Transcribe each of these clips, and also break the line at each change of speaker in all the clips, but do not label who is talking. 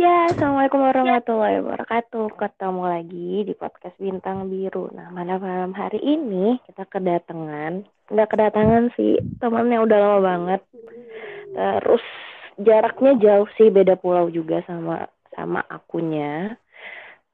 Ya, Assalamualaikum warahmatullahi wabarakatuh. Ketemu lagi di podcast Bintang Biru. Nah, pada malam hari ini kita kedatangan, nggak kedatangan sih, temannya udah lama banget. Terus jaraknya jauh sih, beda pulau juga sama sama akunya.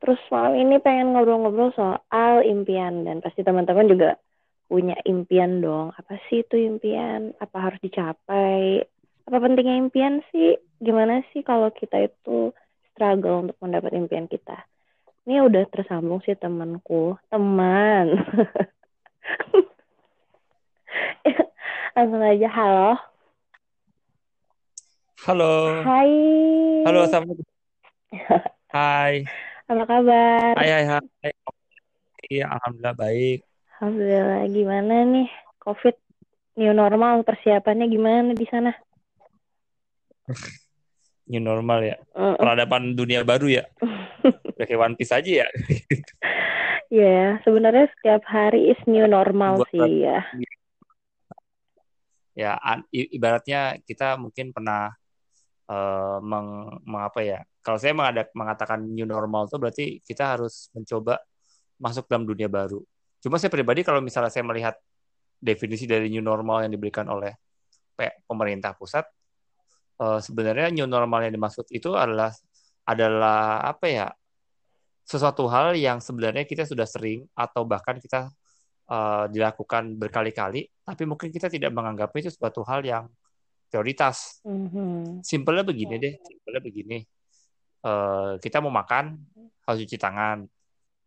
Terus malam ini pengen ngobrol-ngobrol soal impian dan pasti teman-teman juga punya impian dong. Apa sih itu impian? Apa harus dicapai? Apa pentingnya impian sih? Gimana sih kalau kita itu struggle untuk mendapat impian kita? Ini udah tersambung sih temanku. Teman. Langsung aja halo.
Halo.
Hai.
Halo, assalamualaikum. Hai.
Apa kabar?
Hai, hai, hai. Iya, alhamdulillah baik.
Alhamdulillah. Gimana nih COVID new normal persiapannya gimana di sana?
New normal ya.
Mm.
Peradaban dunia baru ya. Udah kayak One Piece aja ya.
Ya, sebenarnya setiap hari is new normal
Buat-
sih ya.
Ya, ibaratnya kita mungkin pernah eh, meng, mengapa ya? Kalau saya mengada- mengatakan new normal itu berarti kita harus mencoba masuk dalam dunia baru. Cuma saya pribadi kalau misalnya saya melihat definisi dari new normal yang diberikan oleh pe- pemerintah pusat, eh, sebenarnya new normal yang dimaksud itu adalah adalah apa ya? Sesuatu hal yang sebenarnya kita sudah sering atau bahkan kita eh, dilakukan berkali-kali, tapi mungkin kita tidak menganggapnya itu suatu hal yang prioritas.
Mhm.
Simpelnya begini deh, simpelnya begini. Eh, kita mau makan harus cuci tangan.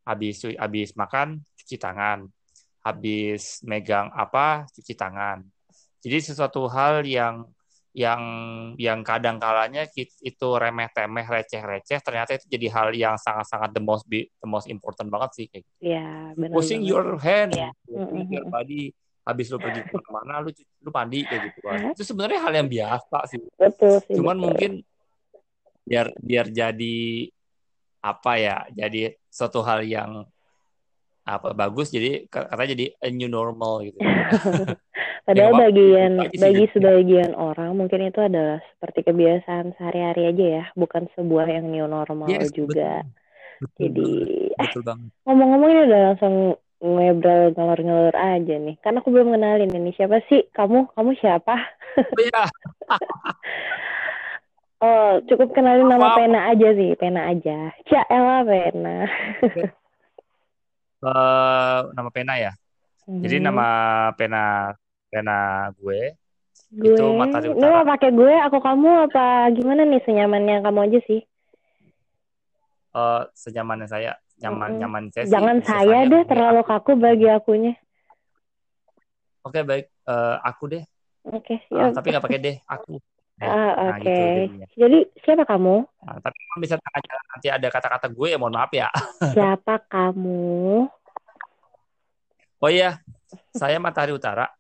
Habis habis makan cuci tangan. Habis megang apa cuci tangan. Jadi sesuatu hal yang yang yang kadang kalanya itu remeh-temeh, receh-receh, ternyata itu jadi hal yang sangat-sangat the most be- the most important banget sih. Kayak gitu.
Benar
Washing
banget.
your hand,
Iya.
washing your
Mm-mm.
body. Habis lu pergi ke mana-mana, lu cu- lu mandi kayak gitu kan. Itu sebenarnya hal yang biasa sih.
Betul sih.
Cuman
betul.
mungkin biar biar jadi apa ya jadi suatu hal yang apa bagus jadi katanya jadi a new normal gitu
Padahal
Ya,
bagian bagi
jadinya.
sebagian orang mungkin itu adalah seperti kebiasaan sehari-hari aja ya, bukan sebuah yang new normal
Yes,
juga.
betul
Jadi
betul banget
ngomong-ngomong ini udah langsung ngobrol ngelur-ngelur aja nih. Karena aku belum kenalin ini siapa sih? Kamu? Kamu siapa?
oh ya
Oh, cukup kenalin nama pena aja sih, pena aja. Cia Ella pena.
Eh, nama pena ya jadi
Mhm.
nama pena pena gue
gue,
itu Matahari
lu mau
Utara.
pakai gue, aku kamu apa gimana nih senyamannya kamu aja sih?
eh senyamannya saya nyaman
Mm-mm.
nyaman saya sih
Jangan saya deh,
gue.
terlalu kaku bagi akunya.
oke baik Eh, aku deh
Oke,
Ah,
siap.
tapi nggak pakai deh aku Eh,
Ah,
nah
oke.
gitu jadinya
Jadi siapa kamu?
Nah, tapi kalau bisa tengah nanti ada kata-kata gue ya mohon maaf ya
Siapa kamu?
oh iya saya Matahari Utara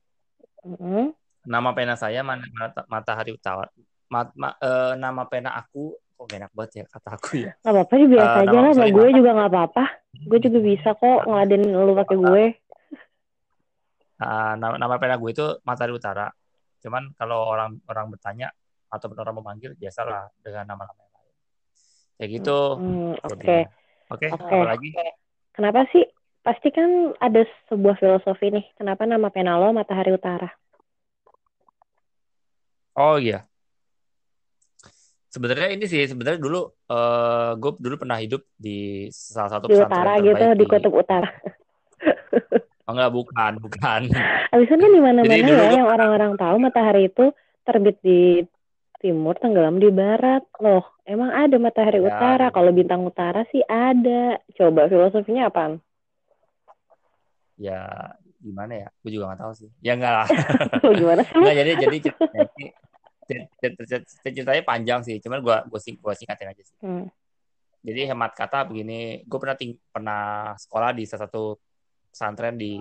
Mm-mm.
nama pena saya Matahari Utara Ma- ma- eh, nama pena aku kok gak enak banget ya kata aku ya
Gak apa-apa sih biasa
Eh,
aja lah. Gue juga gak apa-apa. Gue juga bisa kok ngeladenin lu pakai gue.
Ah, nama, nama pena gue itu Matahari Utara cuman kalau orang orang bertanya atau orang memanggil biasalah dengan nama-nama yang lain kayak gitu
Hmm, Oke.
jadinya. oke
Oke.
apalagi
Kenapa sih? Pasti kan ada sebuah filosofi nih. Kenapa nama pena lo Matahari Utara?
oh iya sebenarnya ini sih sebenarnya dulu eh gue dulu pernah hidup di salah satu
Di
pesantren
utara gitu, di kutub utara.
oh enggak bukan bukan
Abis itu kan di mana-mana ya yang orang-orang tahu matahari itu terbit di timur, tenggelam di barat. Loh, emang ada matahari
Ya,
utara. Kalau bintang utara sih ada. Coba filosofinya apaan?
ya gimana ya gue juga nggak tahu sih ya enggak lah
Lo gimana sih?
Enggak, jadi jadi ceritanya, ceritanya panjang sih, cuman gua gua, sing, gua singkatin aja sih.
Hmm.
Jadi hemat kata begini, gue pernah ting pernah sekolah di salah satu pesantren di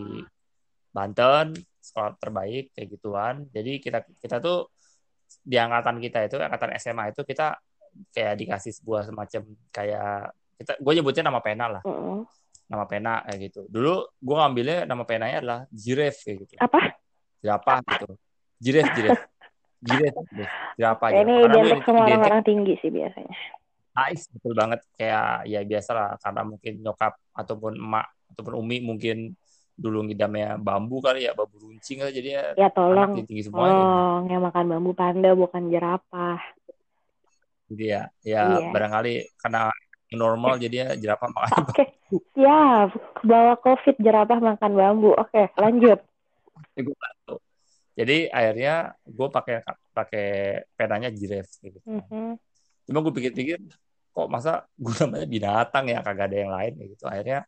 Banten, sekolah terbaik kayak gituan. Jadi kita kita tuh di angkatan kita itu angkatan SMA itu kita kayak dikasih sebuah semacam kayak kita gue nyebutnya nama pena lah,
Mm-mm.
nama pena kayak gitu. Dulu gue ngambilnya nama penanya adalah Jiref kayak gitu.
Apa?
Jerapah gitu. Jiref, jiref. Jiref, jiref. Jerapah
Ya, ini
gue
identik sama orang-orang tinggi sih biasanya.
nice betul banget kayak ya biasa lah karena mungkin nyokap ataupun emak ataupun umi mungkin dulu ngidamnya bambu kali ya bambu runcing aja jadi ya,
Ya tolong,
anak tinggi semua
tolong yang makan bambu panda bukan jerapah.
jadi ya ya
Iya.
barangkali karena normal jadi ya jerapah makan
Oke, siap. Bawa covid jerapah makan bambu. Oke, lanjut.
gue bantu. Jadi akhirnya gue pakai pakai penanya giraffe gitu.
Mhm.
Cuma gue pikir-pikir kok masa gue namanya binatang ya kagak ada yang lain gitu. Akhirnya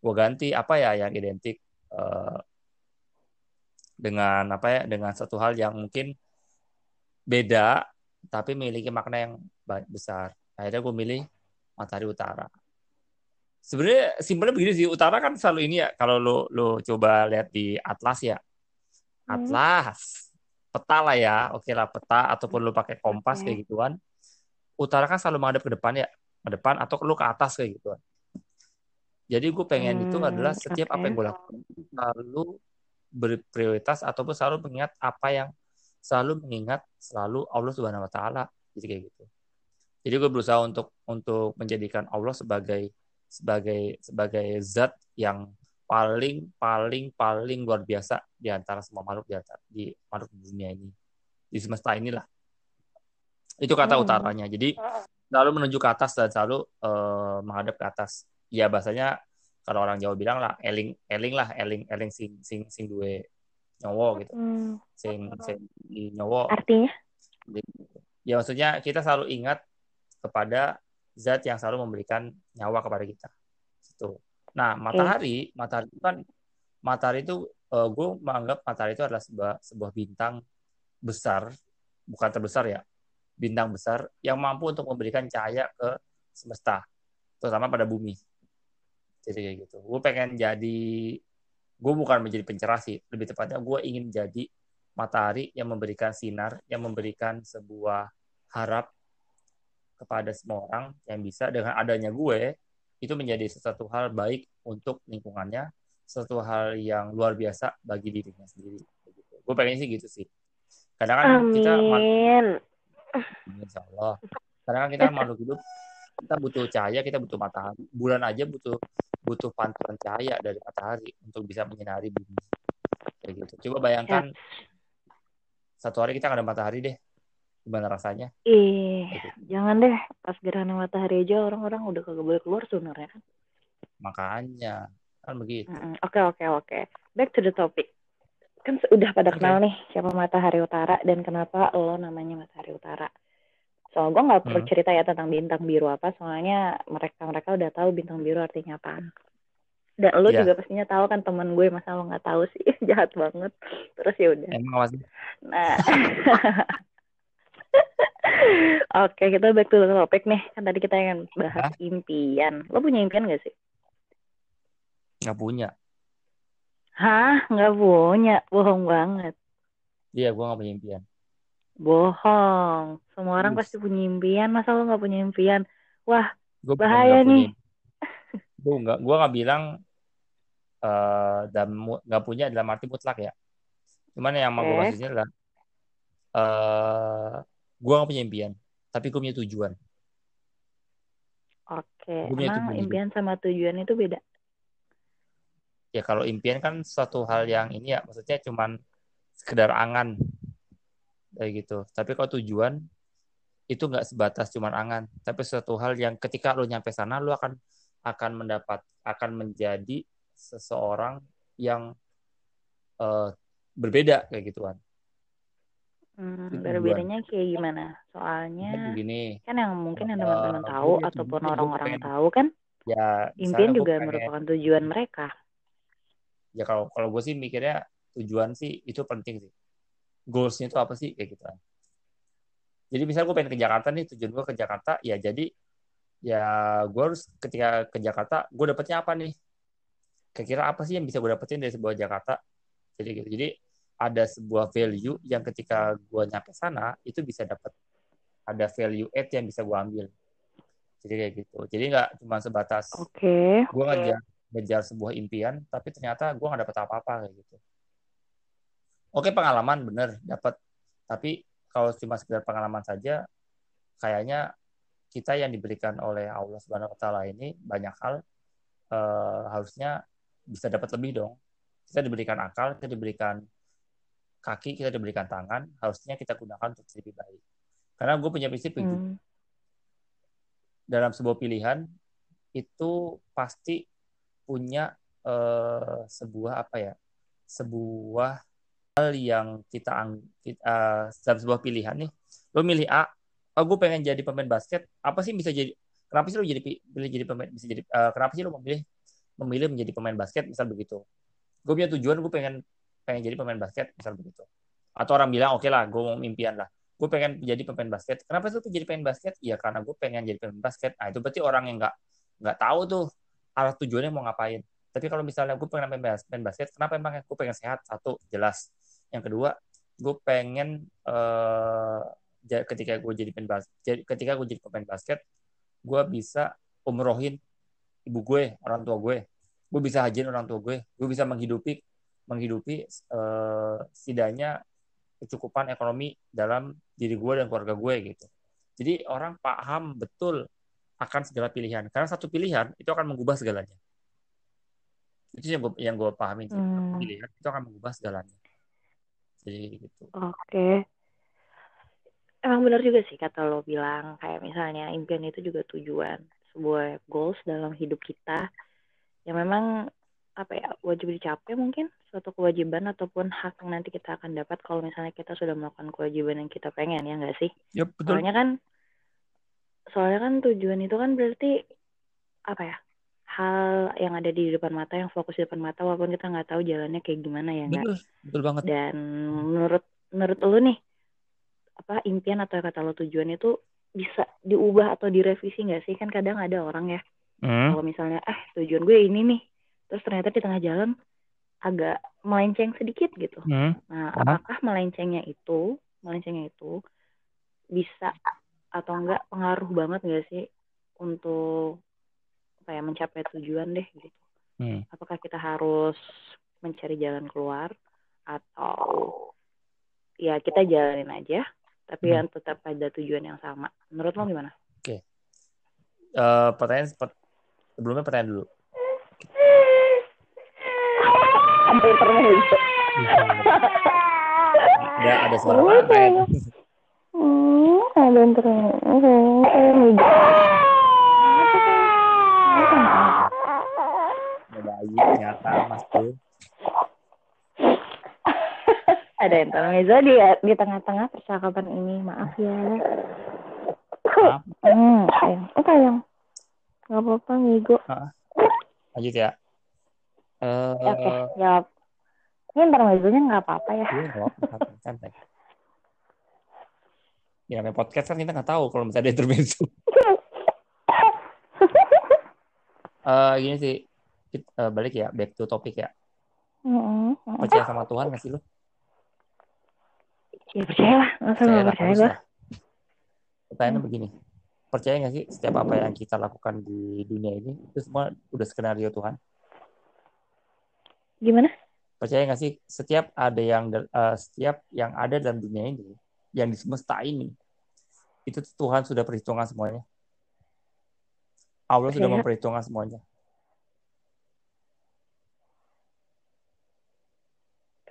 gue ganti apa ya yang identik eh, dengan apa ya dengan satu hal yang mungkin beda tapi memiliki makna yang besar. Akhirnya gue milih matahari utara. Sebenarnya simpelnya begini sih, utara kan selalu ini ya. Kalau lo lo coba lihat di atlas ya,
Hmm.
atlas, peta lah ya, oke lah peta ataupun lo pakai kompas kayak gituan. Utara kan selalu menghadap ke depan ya, ke depan atau lo ke atas kayak gituan. Jadi gue pengen itu
Hmm,
adalah setiap apa
oke.
yang gue lakukan selalu berprioritas ataupun selalu mengingat apa yang selalu mengingat selalu Allah Subhanahu Wa Taala. Jadi kayak gitu. Jadi gue berusaha untuk untuk menjadikan Allah sebagai sebagai sebagai zat yang paling paling paling luar biasa di antara semua makhluk di antara di makhluk dunia ini di semesta inilah itu kata
Hmm.
utaranya jadi selalu menuju ke atas dan selalu eh, menghadap ke atas ya bahasanya kalau orang Jawa bilang lah eling eling lah eling eling sing sing sing duwe nyowo gitu
Hmm,
sing sing di nyowo
artinya?
ya maksudnya kita selalu ingat kepada zat yang selalu memberikan nyawa kepada kita. Itu. Nah, matahari, matahari itu kan matahari itu gue menganggap matahari itu adalah sebuah sebuah bintang besar, bukan terbesar ya, bintang besar yang mampu untuk memberikan cahaya ke semesta, terutama pada bumi. Jadi kayak gitu. Gue pengen jadi, gue bukan menjadi pencerah sih, lebih tepatnya gue ingin jadi matahari yang memberikan sinar, yang memberikan sebuah harap kepada semua orang yang bisa dengan adanya gue itu menjadi sesuatu hal baik untuk lingkungannya, sesuatu hal yang luar biasa bagi dirinya sendiri. Gitu. Gue pengen sih gitu sih. Kadang kan kita
Amin.
Insya Allah. Kadang kan kita makhluk hidup, kita butuh cahaya, kita butuh matahari. Bulan aja butuh butuh pantulan cahaya dari matahari untuk bisa menyinari bumi. Kayak gitu. Coba bayangkan satu hari kita nggak ada matahari deh. Gimana rasanya?
Ih, jangan deh. Pas gerhana matahari aja orang-orang udah kagak boleh keluar sebenarnya kan.
Makanya kan begitu.
Oke, oke, oke. Back to the topic. Kan udah pada
Oke.
kenal nih siapa Matahari Utara dan kenapa lo namanya Matahari Utara. Soal gue nggak perlu
Hmm.
cerita ya tentang bintang biru apa, soalnya mereka-mereka udah tahu bintang biru artinya apa. Dan lo
Iya.
juga pastinya tahu kan temen gue masa lo nggak tahu sih, jahat banget. Terus ya udah.
Emang?
Nah, oke kita back to the topic nih. Kan tadi kita yang bahas impian. Lo punya impian gak sih?
Nggak punya.
Hah? Nggak punya. Bohong banget.
Iya, gue nggak punya impian.
Bohong. Semua orang
Yes.
pasti punya impian. Masa lo nggak punya impian? Wah,
Gue
Bahaya nih.
Gue nggak, gue nggak bilang eh dan nggak punya dalam arti mutlak ya. Cuman yang mau gue
Oke.
maksudnya adalah eh gue nggak punya impian, tapi gue punya tujuan.
oke.
Gue punya
Emang impian sama tujuan itu beda?
Ya kalau impian kan suatu hal yang ini ya, maksudnya cuman sekedar angan kayak gitu. Tapi kalau tujuan itu nggak sebatas cuman angan, tapi suatu hal yang ketika lo nyampe sana lo akan akan mendapat akan menjadi seseorang yang eh, berbeda kayak gituan.
Hmm,
Itu
berbedanya kayak gimana? Soalnya
begini,
kan yang mungkin yang
Eh,
teman-teman
gue
tahu ataupun orang-orang tahu kan
ya
impian juga
pengen
merupakan tujuan mereka.
ya kalau kalau gue sih mikirnya tujuan sih itu penting sih goalsnya itu apa sih? Kayak gitu kan. Jadi misalnya gue pengen ke Jakarta nih tujuan gue ke Jakarta ya jadi ya gue harus ketika ke Jakarta gue dapetnya apa nih? Kira-kira apa sih yang bisa gue dapetin dari sebuah Jakarta? Jadi gitu. Jadi ada sebuah value yang ketika gue nyampe sana itu bisa dapat ada value add yang bisa gue ambil. Jadi kayak gitu. Jadi nggak cuma sebatas
Oke.
gue ngejar ngejar sebuah impian tapi ternyata gue nggak dapet apa-apa kayak gitu oke pengalaman bener dapat tapi kalau cuma sekedar pengalaman saja kayaknya kita yang diberikan oleh Allah Subhanahu Wa Taala ini banyak hal uh, harusnya bisa dapat lebih dong. Kita diberikan akal, kita diberikan kaki, kita diberikan tangan, harusnya kita gunakan untuk lebih baik. Karena gue punya prinsip hmm. dalam sebuah pilihan itu pasti punya uh, sebuah apa ya, sebuah hal yang kita, uh, dalam sebuah pilihan nih, lo milih A, oh gue pengen jadi pemain basket, apa sih bisa jadi kenapa sih lo jadi pilih jadi pemain bisa jadi uh, kenapa sih lo memilih memilih menjadi pemain basket misal begitu. Gue punya tujuan gue pengen pengen jadi pemain basket misal begitu. Atau orang bilang oke okay lah gue mau impian lah. Gue pengen jadi pemain basket. Kenapa sih lo jadi pemain basket? Ya karena gue pengen jadi pemain basket. Nah itu berarti orang yang nggak nggak tahu tuh arah tujuannya mau ngapain. Tapi kalau misalnya gue pengen main basket kenapa emang gue pengen sehat? Satu jelas yang kedua gue pengen uh, ketika gue jadi pemain basket ketika gue jadi pemain basket gue bisa umrohin ibu gue orang tua gue. Gue bisa hajin orang tua gue. Gue bisa menghidupi menghidupi uh, setidaknya kecukupan ekonomi dalam diri gue dan keluarga gue gitu. Jadi orang paham betul akan segala pilihan. Karena satu pilihan itu akan mengubah segalanya. Itu yang gue yang gue pahami hmm. pilihan itu akan mengubah segalanya jadi gitu
oke okay emang benar juga sih kata lo bilang kayak misalnya impian itu juga tujuan sebuah goals dalam hidup kita yang memang apa ya wajib dicapai mungkin suatu kewajiban ataupun hak yang nanti kita akan dapat kalau misalnya kita sudah melakukan kewajiban yang kita pengen ya enggak sih?
Yep, betul.
Soalnya kan soalnya kan tujuan itu kan berarti apa ya hal yang ada di depan mata yang fokus di depan mata walaupun kita nggak tahu jalannya kayak gimana ya
betul, betul banget.
Dan menurut menurut lo nih apa impian atau kata lo tujuan itu bisa diubah atau direvisi nggak sih kan kadang ada orang ya hmm. kalau misalnya ah tujuan gue ini nih terus ternyata di tengah jalan agak melenceng sedikit gitu hmm. nah apakah melencengnya itu melencengnya itu bisa atau enggak pengaruh banget nggak sih untuk apa ya mencapai tujuan deh gitu hmm. apakah kita harus mencari jalan keluar atau ya kita jalanin aja tapi hmm. yang tetap pada tujuan yang sama. Menurut lo gimana?
Oke. Okay. Uh, eh, pertanyaan sebelumnya pertanyaan dulu.
Sampai pernah
Ada ada suara apa ya?
Hmm, ada yang terus.
Ada ternyata mas tuh
ada intermezzo di di tengah-tengah percakapan ini. Maaf ya. Maaf. hmm sayang. Oh sayang. Nggak apa-apa ngigo
lanjut ya.
Uh, oke. Okay, jawab. Ini intermezzonya nggak apa-apa ya.
Iya nggak apa-apa. Santai ya namanya podcast kan kita nggak tahu kalau misalnya ada intermezzo. Uh, gini sih uh, balik ya back to topic ya mm -hmm. percaya sama Tuhan nggak sih lo
Ya percaya lah, masa nggak percaya gue.
Pertanyaannya hmm. begini, percaya nggak sih setiap apa yang kita lakukan di dunia ini itu semua udah skenario Tuhan?
Gimana?
Percaya nggak sih setiap ada yang uh, setiap yang ada dalam dunia ini, yang di semesta ini, itu Tuhan sudah perhitungan semuanya. Allah percaya. sudah memperhitungkan semuanya.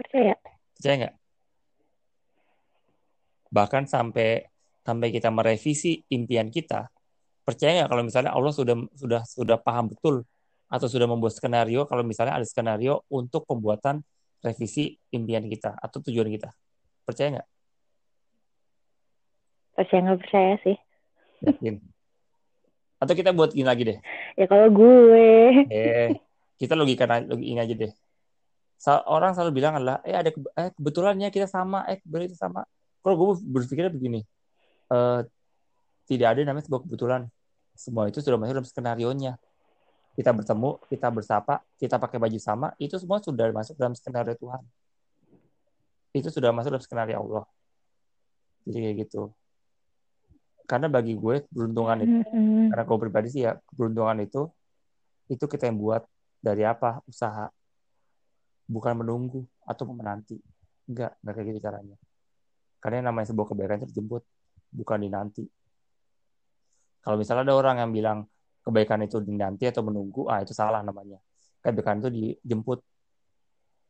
Percaya?
Percaya nggak? bahkan sampai sampai kita merevisi impian kita percaya nggak kalau misalnya Allah sudah sudah sudah paham betul atau sudah membuat skenario kalau misalnya ada skenario untuk pembuatan revisi impian kita atau tujuan kita? Percaya nggak?
Percaya nggak percaya sih.
Yakin? Atau kita buat gini lagi deh?
Ya kalau gue.
Eh kita logika logika aja deh orang selalu bilang adalah eh ada eh, kebetulannya kita sama eh berarti sama. Kalau gue berpikirnya begini uh, tidak ada namanya sebuah kebetulan. Semua itu sudah masuk dalam skenario nya kita bertemu kita bersapa kita pakai baju sama itu semua sudah masuk dalam skenario Tuhan. Itu sudah masuk dalam skenario Allah. Jadi kayak gitu. Karena bagi gue keberuntungan itu mm-hmm. karena gue pribadi sih ya keberuntungan itu itu kita yang buat. Dari apa? Usaha bukan menunggu atau menanti enggak enggak kayak gitu caranya karena yang namanya sebuah kebaikan itu dijemput, bukan dinanti. Kalau misalnya ada orang yang bilang kebaikan itu dinanti atau menunggu, ah itu salah namanya. Kebaikan itu dijemput,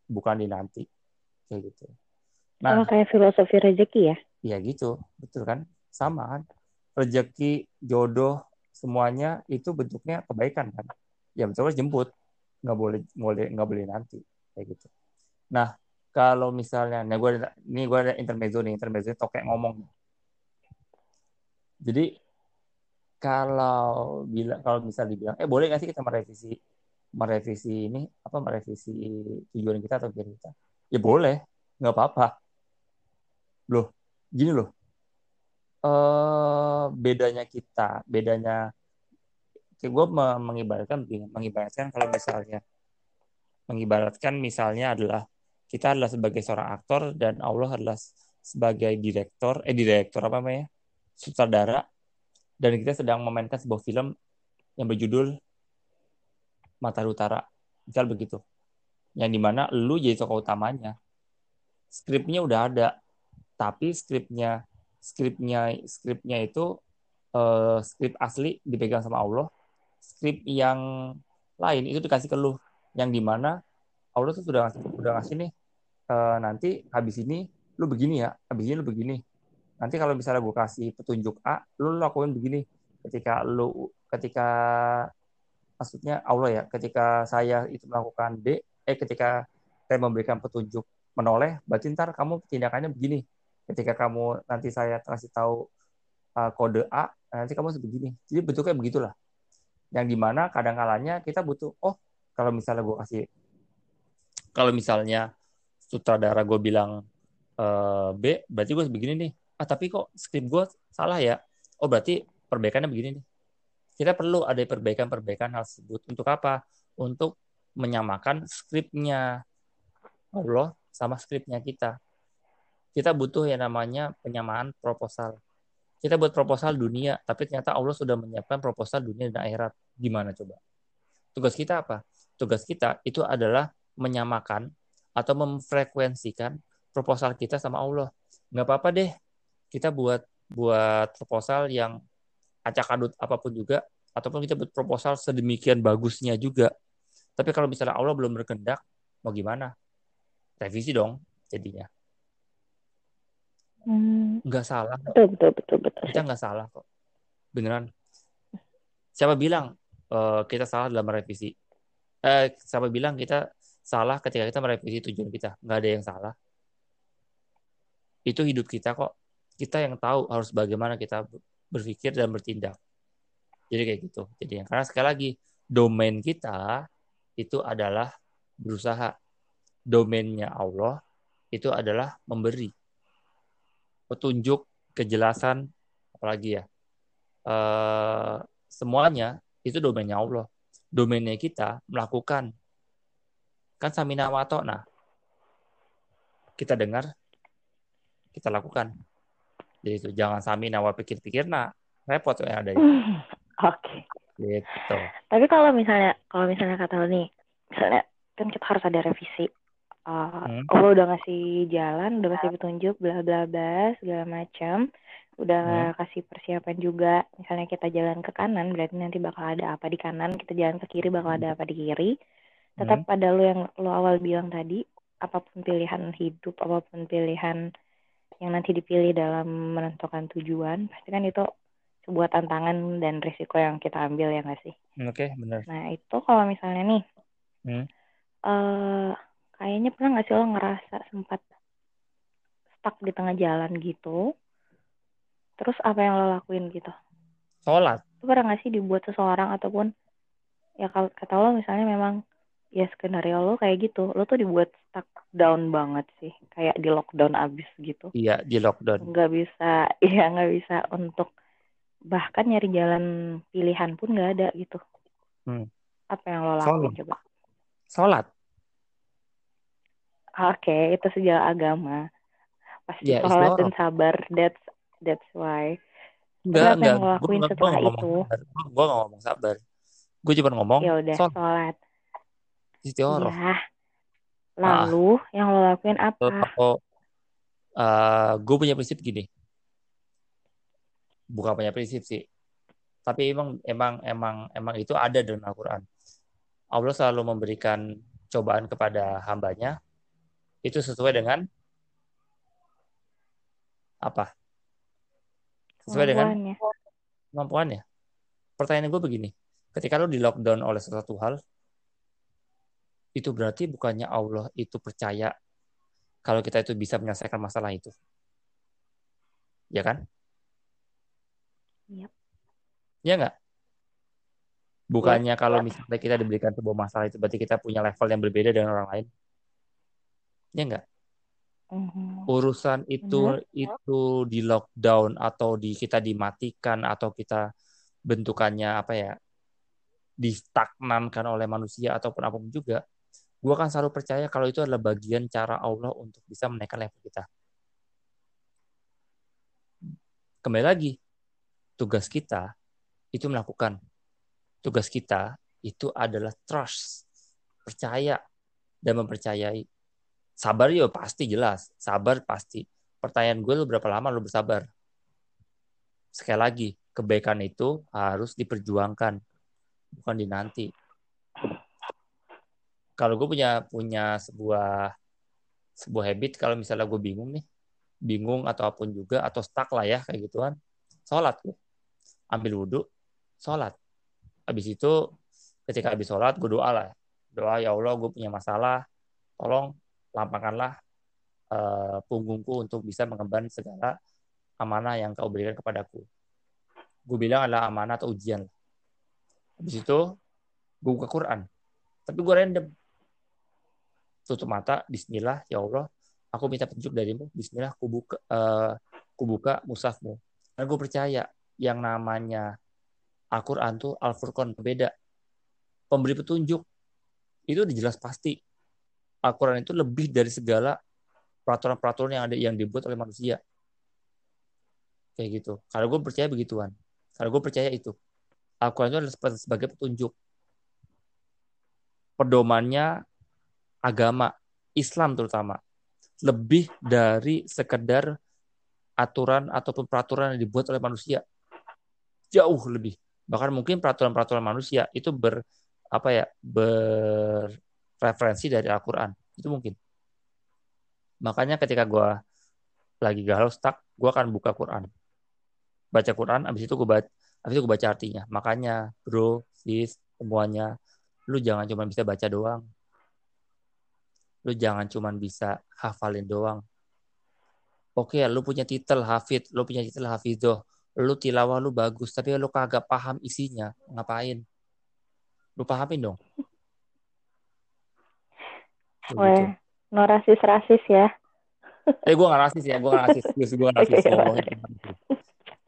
bukan dinanti. Kayak gitu.
Nah, oh, kayak filosofi rezeki ya?
Iya gitu, betul kan? Sama kan? Rezeki, jodoh, semuanya itu bentuknya kebaikan kan? Ya betul jemput, nggak boleh boleh nggak boleh nanti kayak gitu. Nah kalau misalnya, nah gue ini gue ada intermezzo nih, intermezzo tokek ngomong. Jadi kalau bila kalau misal dibilang, eh boleh nggak sih kita merevisi merevisi ini apa merevisi tujuan kita atau tujuan kita? Ya boleh, nggak apa-apa. Loh, gini loh. Eh bedanya kita, bedanya gue mengibaratkan mengibaratkan kalau misalnya mengibaratkan misalnya adalah kita adalah sebagai seorang aktor dan Allah adalah sebagai direktor eh direktor apa namanya sutradara. Dan kita sedang memainkan sebuah film yang berjudul Matahari Utara. Misal begitu. Yang di mana lu jadi tokoh utamanya. Skripnya udah ada. Tapi skripnya skripnya skripnya itu uh, skrip asli dipegang sama Allah. Skrip yang lain itu dikasih ke lu yang di mana Allah tuh sudah ngasih, udah ngasih nih uh, nanti habis ini lu begini ya, habis ini lu begini. Nanti kalau misalnya gue kasih petunjuk A, lu lakuin begini. Ketika lu ketika maksudnya Allah ya, ketika saya itu melakukan D, eh ketika saya memberikan petunjuk menoleh, berarti ntar kamu tindakannya begini. Ketika kamu nanti saya kasih tahu uh, kode A, nanti kamu sebegini. Jadi bentuknya begitulah. Yang di mana kadang kalanya kita butuh, oh kalau misalnya gue kasih, kalau misalnya sutradara gue bilang uh, B, berarti gue begini nih. Ah tapi kok skrip gue salah ya? Oh berarti perbaikannya begini nih. Kita perlu ada perbaikan-perbaikan hal tersebut. Untuk apa? Untuk menyamakan skripnya Allah sama skripnya kita. Kita butuh yang namanya penyamaan proposal. Kita buat proposal dunia, tapi ternyata Allah sudah menyiapkan proposal dunia dan akhirat. Gimana coba? Tugas kita apa? Tugas kita itu adalah menyamakan atau memfrekuensikan proposal kita sama Allah. Nggak apa-apa deh, kita buat buat proposal yang acak adut apa pun juga, ataupun kita buat proposal sedemikian bagusnya juga. Tapi kalau misalnya Allah belum berkehendak, mau gimana? Revisi dong jadinya. Hmm. Nggak salah.
Betul, betul, betul, betul.
Kita nggak salah kok. Beneran. Siapa bilang uh, kita salah dalam revisi? Eh, siapa bilang kita salah ketika kita merevisi tujuan kita. Nggak ada yang salah. Itu hidup kita kok. Kita yang tahu harus bagaimana kita berpikir dan bertindak. Jadi kayak gitu. Jadi karena sekali lagi domain kita itu adalah berusaha. Domainnya Allah itu adalah memberi petunjuk, kejelasan, apalagi ya. Uh, semuanya itu domainnya Allah. Domainnya kita melakukan Kan samina wa nah Kita dengar, kita lakukan. Jadi itu jangan samina wa pikir-pikir nah repot yang ada.
Oke.
Okay. Gitu.
Tapi kalau misalnya kalau misalnya kata lo nih, misalnya kan kita harus ada revisi. Uh, hmm. Oh udah ngasih jalan, udah kasih petunjuk, bla bla bla segala macam udah hmm. kasih persiapan juga misalnya kita jalan ke kanan berarti nanti bakal ada apa di kanan kita jalan ke kiri bakal ada apa di kiri tetap hmm. pada lo yang lo awal bilang tadi apa pun pilihan hidup apa pun pilihan yang nanti dipilih dalam menentukan tujuan pasti kan itu sebuah tantangan dan risiko yang kita ambil ya nggak sih
oke okay, benar
nah itu kalau misalnya nih hmm. uh, kayaknya pernah nggak sih lo ngerasa sempat stuck di tengah jalan gitu terus apa yang lo lakuin gitu?
Sholat.
Itu pernah nggak sih dibuat seseorang ataupun ya kalau kata lo misalnya memang ya skenario lo kayak gitu. Lo tuh dibuat stuck down banget sih kayak di lockdown abis gitu.
Iya di lockdown.
Nggak bisa iya nggak bisa untuk bahkan nyari jalan pilihan pun nggak ada gitu. Hmm. apa yang lo lakuin coba?
Sholat.
Oke okay, itu sejarah agama. Pasti yeah, sholat dan sabar that's that's why
enggak enggak yang lo lakuin gua, setelah gua itu gue gak ngomong sabar gue cuma ngomong
ya udah sholat Istiqoroh. Iya. Lalu ah. yang lo lakuin apa?
Uh, eh, gue punya prinsip gini. Bukan punya prinsip sih. tapi emang emang emang emang itu ada dalam Al-Quran Allah selalu memberikan cobaan kepada hambanya itu sesuai dengan apa sesuai dengan kemampuannya pertanyaan gue begini. Ketika lo di lockdown oleh sesuatu hal itu berarti bukannya Allah itu percaya kalau kita itu bisa menyelesaikan masalah itu? Ya kan?
Yep.
ya nggak? Bukannya kalau misalnya kita diberikan sebuah masalah itu berarti kita punya level yang berbeda dengan orang lain? Ya nggak?
Mhm.
Urusan itu itu di lockdown atau di kita dimatikan atau kita bentukannya apa ya distagnankan oleh manusia ataupun apa pun juga gue akan selalu percaya kalau itu adalah bagian cara Allah untuk bisa menaikkan level kita. Kembali lagi tugas kita itu melakukan. Tugas kita itu adalah trust percaya dan mempercayai sabar ya pasti jelas. Sabar pasti. Pertanyaan gue lu berapa lama lu bersabar? Sekali lagi kebaikan itu harus diperjuangkan bukan dinanti. Kalau gue punya punya sebuah sebuah habit kalau misalnya gue bingung nih bingung atau apa pun juga atau stuck lah ya kayak gituan sholat gue. Ambil wudhu sholat. Habis itu ketika habis sholat gue doa lah. Doa ya Allah gue punya masalah. Tolong lampangkanlah uh, punggungku untuk bisa mengemban segala amanah yang kau berikan kepadaku. Gue bilang adalah amanah atau ujian. Habis itu gue buka Quran. Tapi gue random. Tutup mata Bismillah ya Allah aku minta petunjuk darimu Bismillah aku buka uh, aku buka musafmu dan gue percaya yang namanya Al-Quran tuh Al-Furqan berbeda pemberi petunjuk itu udah jelas pasti Al-Quran itu lebih dari segala peraturan-peraturan yang ada yang dibuat oleh manusia. Kayak gitu. Kalau gue percaya begituan. Kalau gue percaya itu. Al-Quran itu adalah sebagai petunjuk. Pedomannya agama. Islam terutama. Lebih dari sekedar aturan ataupun peraturan yang dibuat oleh manusia. Jauh lebih. Bahkan mungkin peraturan-peraturan manusia itu ber apa ya berreferensi dari Al-Quran. Itu mungkin. Makanya ketika gue lagi galau stuck gue akan buka Quran. Baca Quran abis itu gue baca baca artinya. Makanya bro sis semuanya lu jangan cuma bisa baca doang. Lu jangan cuma bisa hafalin doang. Oke lu punya titel hafid lu punya titel hafizoh lu tilawah lu bagus tapi lu kagak paham isinya ngapain? Lu pahamin dong
Weh, gitu. no rasis rasis ya.
Eh gue gak rasis ya gue gak rasis. Gue gak rasis.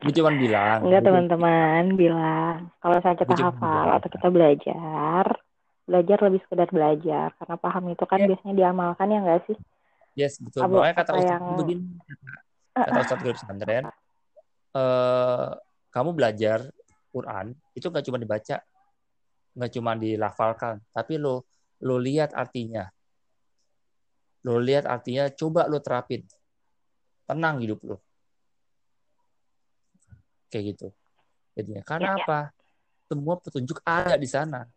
Gue cuma bilang.
Enggak teman-teman bilang. Kalau saya kita hafal atau kita belajar belajar lebih sekedar belajar. Karena paham itu kan yeah. biasanya diamalkan ya enggak sih?
Yes betul. Abu, makanya kata Ustaz yang... begini kata Ustaz Guru Pesantren uh, kamu belajar Quran itu nggak cuma dibaca nggak cuma dilafalkan tapi lo lo lihat artinya lo lihat artinya coba lo terapin. Tenang hidup lo kayak gitu. Jadinya karena ya, ya. apa? Semua petunjuk ada di sana.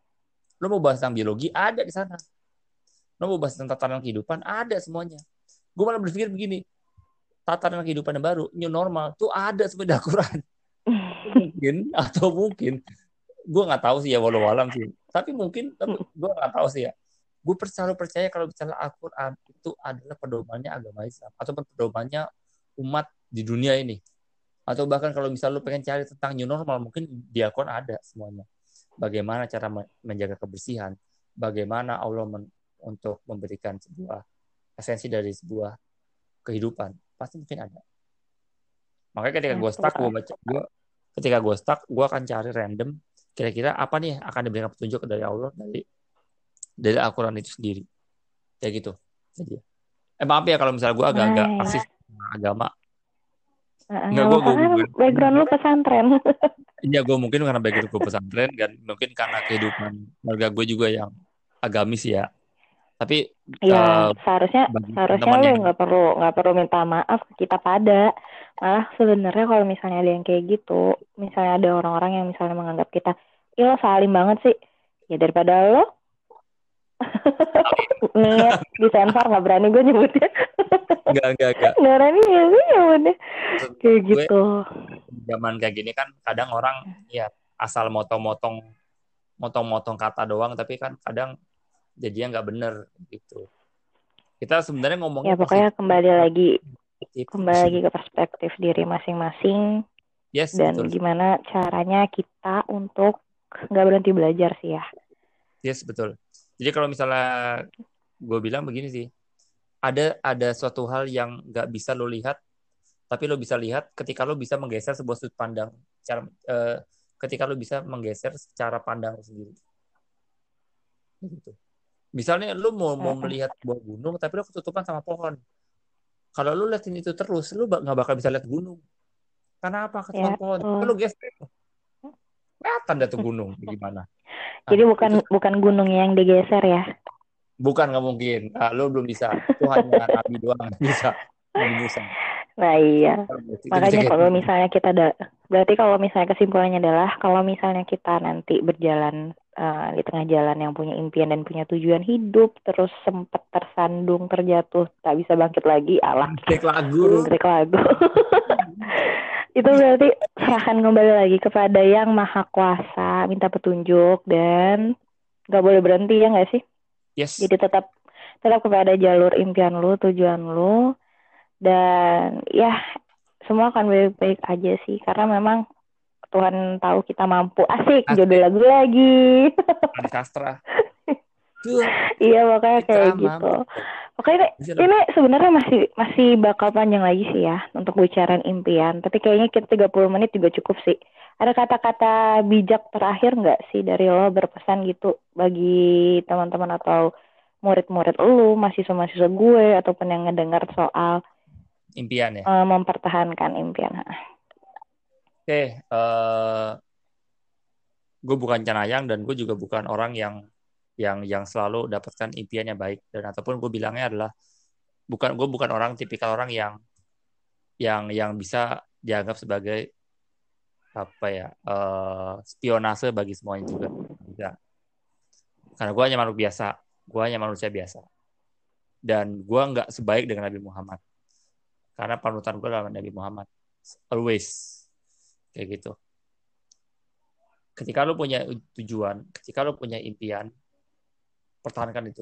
Lo mau bahas tentang biologi ada di sana. Lo mau bahas tentang tatanan kehidupan ada semuanya. Gue malah berpikir begini tatanan kehidupan yang baru new normal tuh ada sebenarnya Quran. Mungkin atau mungkin gue nggak tahu sih ya walau alam sih. Tapi mungkin tapi gue nggak tahu sih ya gue selalu percaya kalau bicara Al-Quran itu adalah pedomannya agama Islam atau pedomannya umat di dunia ini. Atau bahkan kalau misalnya lu pengen cari tentang new normal mungkin di Al-Quran ada semuanya. Bagaimana cara menjaga kebersihan bagaimana Allah men untuk memberikan sebuah esensi dari sebuah kehidupan pasti mungkin ada. Makanya ketika gue stuck gue baca gue ketika gue stuck gue akan cari random kira-kira apa nih akan diberikan petunjuk dari Allah dari dari Al-Quran itu sendiri. Kayak gitu. Jadi eh maaf ya kalau misalnya gue agak-agak nah, asis agama.
Enggak, gue, gue, gue, background lu pesantren.
Iya, gue mungkin karena background gue pesantren dan mungkin karena kehidupan keluarga gue juga yang agamis ya. tapi
ya
uh,
seharusnya seharusnya lu nggak perlu nggak perlu minta maaf ke kita pada. Malah sebenarnya kalau misalnya ada yang kayak gitu misalnya ada orang-orang yang misalnya menganggap kita ih lo salim banget sih. Ya daripada lo nih di sensor nggak berani gue nyebutnya.
Enggak enggak enggak
nggak berani ya sih nyebutnya. Kayak
gue
gitu.
zaman kayak gini kan kadang orang ya asal motong-motong motong-motong kata doang tapi kan kadang jadinya nggak bener gitu. Kita sebenarnya
ya
ngomongnya
pokoknya kembali lagi.
Positif.
Kembali lagi ke perspektif diri masing-masing.
Yes
dan
betul.
gimana caranya kita untuk nggak berhenti belajar sih ya.
Yes betul jadi kalau misalnya gue bilang begini sih ada ada suatu hal yang nggak bisa lo lihat tapi lo bisa lihat ketika lo bisa menggeser sebuah sudut pandang cara eh, ketika lo bisa menggeser secara pandang sendiri. Gitu. Misalnya lo mau mau melihat sebuah gunung tapi lo ketutupan sama pohon. Kalau lo liatin itu terus lo nggak bakal bisa lihat gunung. Karena apa? Ketutupan
Ya,
pohon. kalau lo geser kelihatan dah tuh gunung gimana Nah,
jadi bukan
itu.
bukan gunungnya yang digeser ya?
Bukan nggak mungkin. Ah, lo belum bisa. Itu hanya nabi doang bisa nabi Musa
nah iya.
Itu-
makanya kalau misalnya kita ada berarti kalau misalnya kesimpulannya adalah kalau misalnya kita nanti berjalan eh, di tengah jalan yang punya impian dan punya tujuan hidup terus sempat tersandung terjatuh tak bisa bangkit lagi alah.
Cek lagu.
Lirik lagu itu berarti serahkan kembali lagi kepada yang maha kuasa minta petunjuk dan nggak boleh berhenti ya nggak sih?
Yes.
Jadi tetap tetap kepada jalur impian lu tujuan lu. Dan ya semua akan baik-baik aja sih karena memang Tuhan tahu kita mampu. Asik
Asik.
jodoh lagu lagi.
Sastra tuh
iya makanya kayak gitu. oke ini ini sebenarnya masih masih bakal panjang lagi sih ya untuk bicarain impian. Tapi kayaknya kita 30 menit juga cukup sih. Ada kata-kata bijak terakhir nggak sih dari lo berpesan gitu bagi teman-teman atau murid-murid lu mahasiswa-mahasiswa gue ataupun yang ngedengar soal
impian ya?
eh, mempertahankan impian
oke eh gue bukan cenayang dan gue juga bukan orang yang yang yang selalu dapatkan impian yang baik. Dan ataupun gue bilangnya adalah bukan gue bukan orang tipikal orang yang yang yang bisa dianggap sebagai apa ya eh spionase bagi semuanya juga. Tidak karena gue hanya makhluk biasa. Gue hanya manusia biasa. Dan gue nggak sebaik dengan Nabi Muhammad. Karena panutan gue adalah Nabi Muhammad. Always. Kayak gitu. Ketika lu punya tujuan ketika lu punya impian pertahankan itu.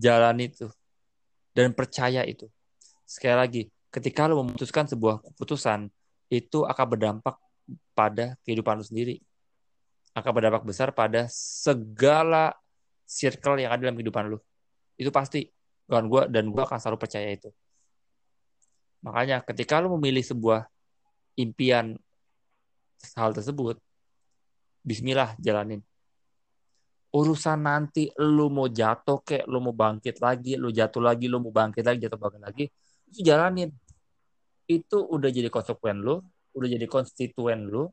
Jalan itu. Dan percaya itu. Sekali lagi ketika lu memutuskan sebuah keputusan itu akan berdampak pada kehidupan lu sendiri. Akan berdampak besar pada segala circle yang ada dalam kehidupan lu itu pasti. Dan gue dan gue akan selalu percaya itu. Makanya ketika lu memilih sebuah impian hal tersebut Bismillah jalanin urusan nanti lu mau jatuh kek lu mau bangkit lagi lu jatuh lagi lu mau bangkit lagi jatuh bangkit lagi itu jalanin. Itu udah jadi konsekuen lu udah jadi konstituen lu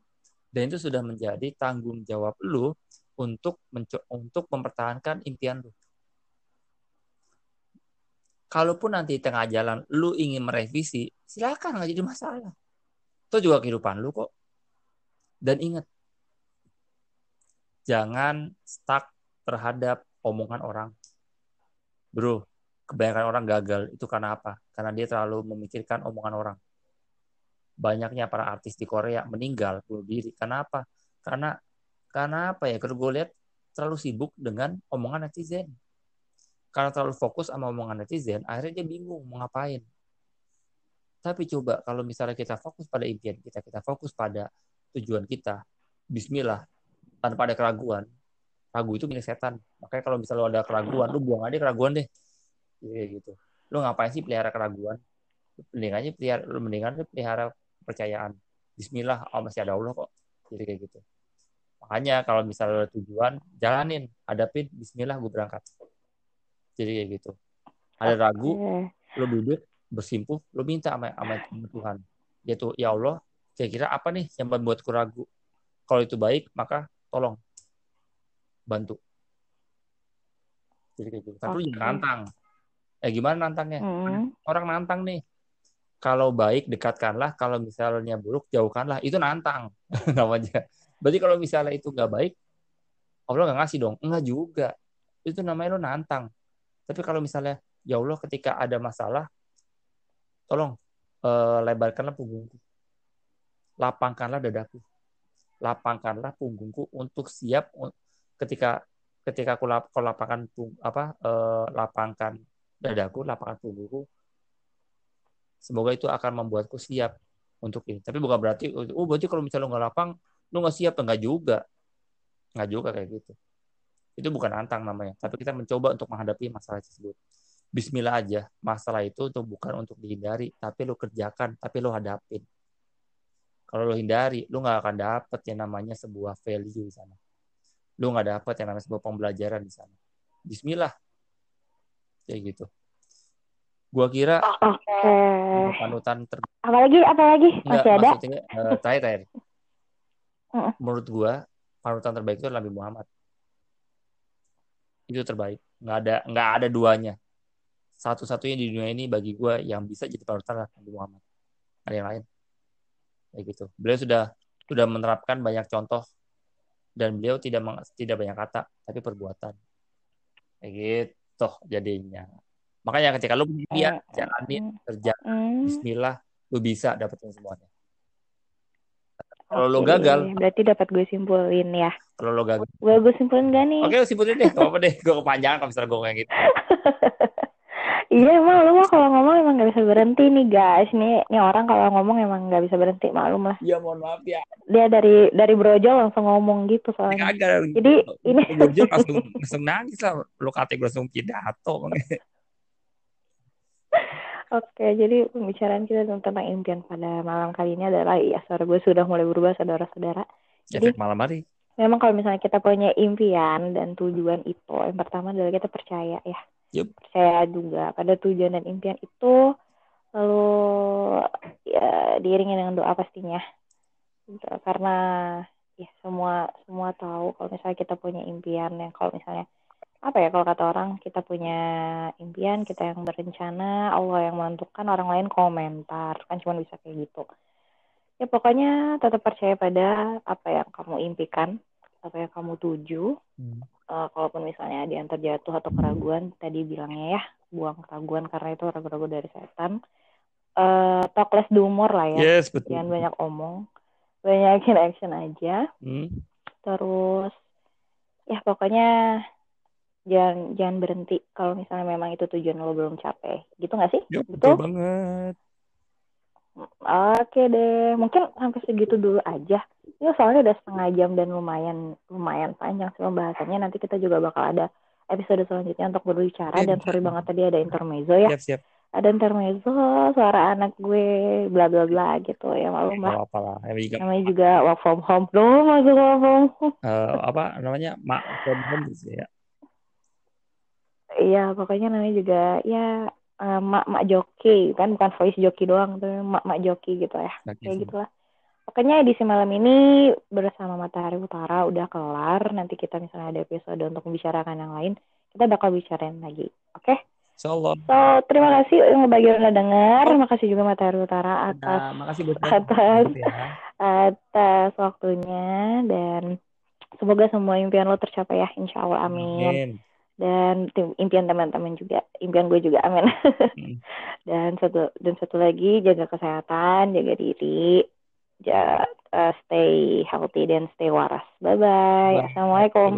dan itu sudah menjadi tanggung jawab lu untuk untuk mempertahankan impian lu. Kalaupun nanti tengah jalan lu ingin merevisi silakan nggak jadi masalah. Itu juga kehidupan lu kok. Dan ingat jangan stuck terhadap omongan orang. Bro kebanyakan orang gagal. Itu karena apa? Karena dia terlalu memikirkan omongan orang. Banyaknya para artis di Korea meninggal bunuh diri. Karena apa? Karena karena apa ya? Kalau gue lihat terlalu sibuk dengan omongan netizen. Karena terlalu fokus sama omongan netizen akhirnya dia bingung mau ngapain. Tapi coba kalau misalnya kita fokus pada impian kita kita fokus pada tujuan kita Bismillah tanpa ada keraguan ragu itu milik setan. Makanya kalau misalnya lo ada keraguan lu buang aja keraguan deh. Kayak gitu. Lu ngapain sih pelihara keraguan? Lu mendingan aja pelihara lu mendingan pelihara kepercayaan Bismillah oh masih ada Allah kok. Jadi kayak gitu. Makanya kalau misalnya ada tujuan jalanin hadapin Bismillah gue berangkat. Jadi kayak gitu. Ada ragu lo duduk bersimpuh lo minta sama, sama Tuhan. Yaitu ya Allah kira-kira apa nih yang membuatku ragu? Kalau itu baik maka tolong bantu. Jadi kayak gitu. Tapi jangan nantang. Eh gimana nantangnya?
Hmm.
orang nantang nih. Kalau baik dekatkanlah. Kalau misalnya buruk jauhkanlah. Itu nantang. Namanya berarti kalau misalnya itu nggak baik Allah nggak ngasih dong. Enggak juga. Itu namanya lo nantang. Tapi kalau misalnya ya Allah ketika ada masalah tolong eh, lebarkanlah punggungku. Lapangkanlah dadaku. Lapangkanlah punggungku untuk siap ketika ketika aku lap, lapangkan apa eh, lapangkan dadaku lapangkan punggungku semoga itu akan membuatku siap untuk ini. Tapi bukan berarti oh berarti kalau misalnya lu nggak lapang lu nggak siap enggak juga. Nggak juga kayak gitu. Itu bukan nantang namanya. Tapi kita mencoba untuk menghadapi masalah tersebut. Bismillah aja. Masalah itu tuh bukan untuk dihindari tapi lu kerjakan tapi lu hadapin. Kalau lu hindari lu nggak akan dapet yang namanya sebuah value di sana lu nggak dapet yang namanya sebuah pembelajaran di sana Bismillah kayak gitu gua kira
Oke.
panutan ter
Apalagi, apalagi
Enggak,
masih ada?
maksudnya eh, terakhir terakhir. Menurut gua panutan terbaik itu Nabi Muhammad. Itu terbaik. Nggak ada nggak ada duanya. Satu-satunya di dunia ini bagi gua yang bisa jadi panutan adalah Nabi Muhammad. Ada yang lain. Kayak gitu. Beliau sudah sudah menerapkan banyak contoh dan beliau tidak tidak banyak kata tapi perbuatan. Kayak gitu jadinya. Makanya ketika lu punya impian,
Eh,
jalanin,
hmm.
kerja,
Hmm.
bismillah, lu bisa dapetin semuanya. Kalau lo gagal,
berarti dapat gue simpulin ya.
kalau lo gagal.
Gue gue simpulin gak nih?
Oke, simpulin deh. Gak apa deh. Gue kepanjangan kalau misalnya gue kayak gitu.
Iya emang lu mah kalau ngomong emang gak bisa berhenti nih guys. Nih, nih orang kalau ngomong emang gak bisa berhenti maklum lah.
Ya mohon maaf ya.
Dia dari dari brojol langsung ngomong gitu soalnya.
Kagak.
Jadi ini
Gue langsung, langsung nangis lah. Lo kata gue langsung pidato.
Oke, jadi pembicaraan kita tentang impian pada malam kali ini adalah ya suara gue sudah mulai berubah saudara-saudara. Jadi
Efek malam hari.
memang kalau misalnya kita punya impian dan tujuan itu, yang pertama adalah kita percaya ya.
Yup.
Percaya juga pada tujuan dan impian itu lalu ya diiringi dengan doa pastinya. Karena ya semua semua tahu kalau misalnya kita punya impian yang kalau misalnya apa ya kalau kata orang kita punya impian kita yang berencana Allah yang menentukan orang lain komentar kan cuma bisa kayak gitu ya pokoknya tetap percaya pada apa yang kamu impikan apa yang kamu tuju
Hmm.
Eh, kalaupun misalnya ada yang terjatuh atau keraguan tadi bilangnya ya buang keraguan karena itu ragu-ragu dari setan eh talk less do more lah ya
Yes, betul.
jangan banyak omong banyakin action aja
Hmm.
terus ya pokoknya jangan jangan berhenti kalau misalnya memang itu tujuan lo belum capai gitu nggak sih
Yup,
betul
betul banget.
oke deh mungkin sampai segitu dulu aja ini soalnya udah setengah jam dan lumayan lumayan panjang sih pembahasannya nanti kita juga bakal ada episode selanjutnya untuk berbicara dan sorry banget tadi ada intermezzo ya
Siap, siap.
ada intermezzo suara anak gue bla bla bla gitu ya malum
Gak
lah
apa-apa lah. Yang juga,
namanya juga work from home dong masuk work from home
eh, apa namanya? Mak from home gitu ya.
Iya, pokoknya namanya juga ya eh, mak-mak joki kan bukan voice joki doang, tapi mak-mak joki gitu ya. Kayak
gitu.
gitulah. Pokoknya edisi malam ini bersama Matahari Utara udah kelar. Nanti kita misalnya ada episode untuk membicarakan yang lain, kita bakal bicarain lagi. Oke?
Insyaallah.
So, terima kasih yang bagi udah dengar. Makasih juga Matahari Utara atas
Nah, makasih buat
atas
ya.
atas waktunya dan semoga semua impian lo tercapai ya, insya Allah amin.
Amin.
dan tim, impian teman-teman juga impian gue juga amin
Hmm.
dan satu dan satu lagi jaga kesehatan jaga diri ja, eh, stay healthy dan stay waras. Bye
Bye.
assalamualaikum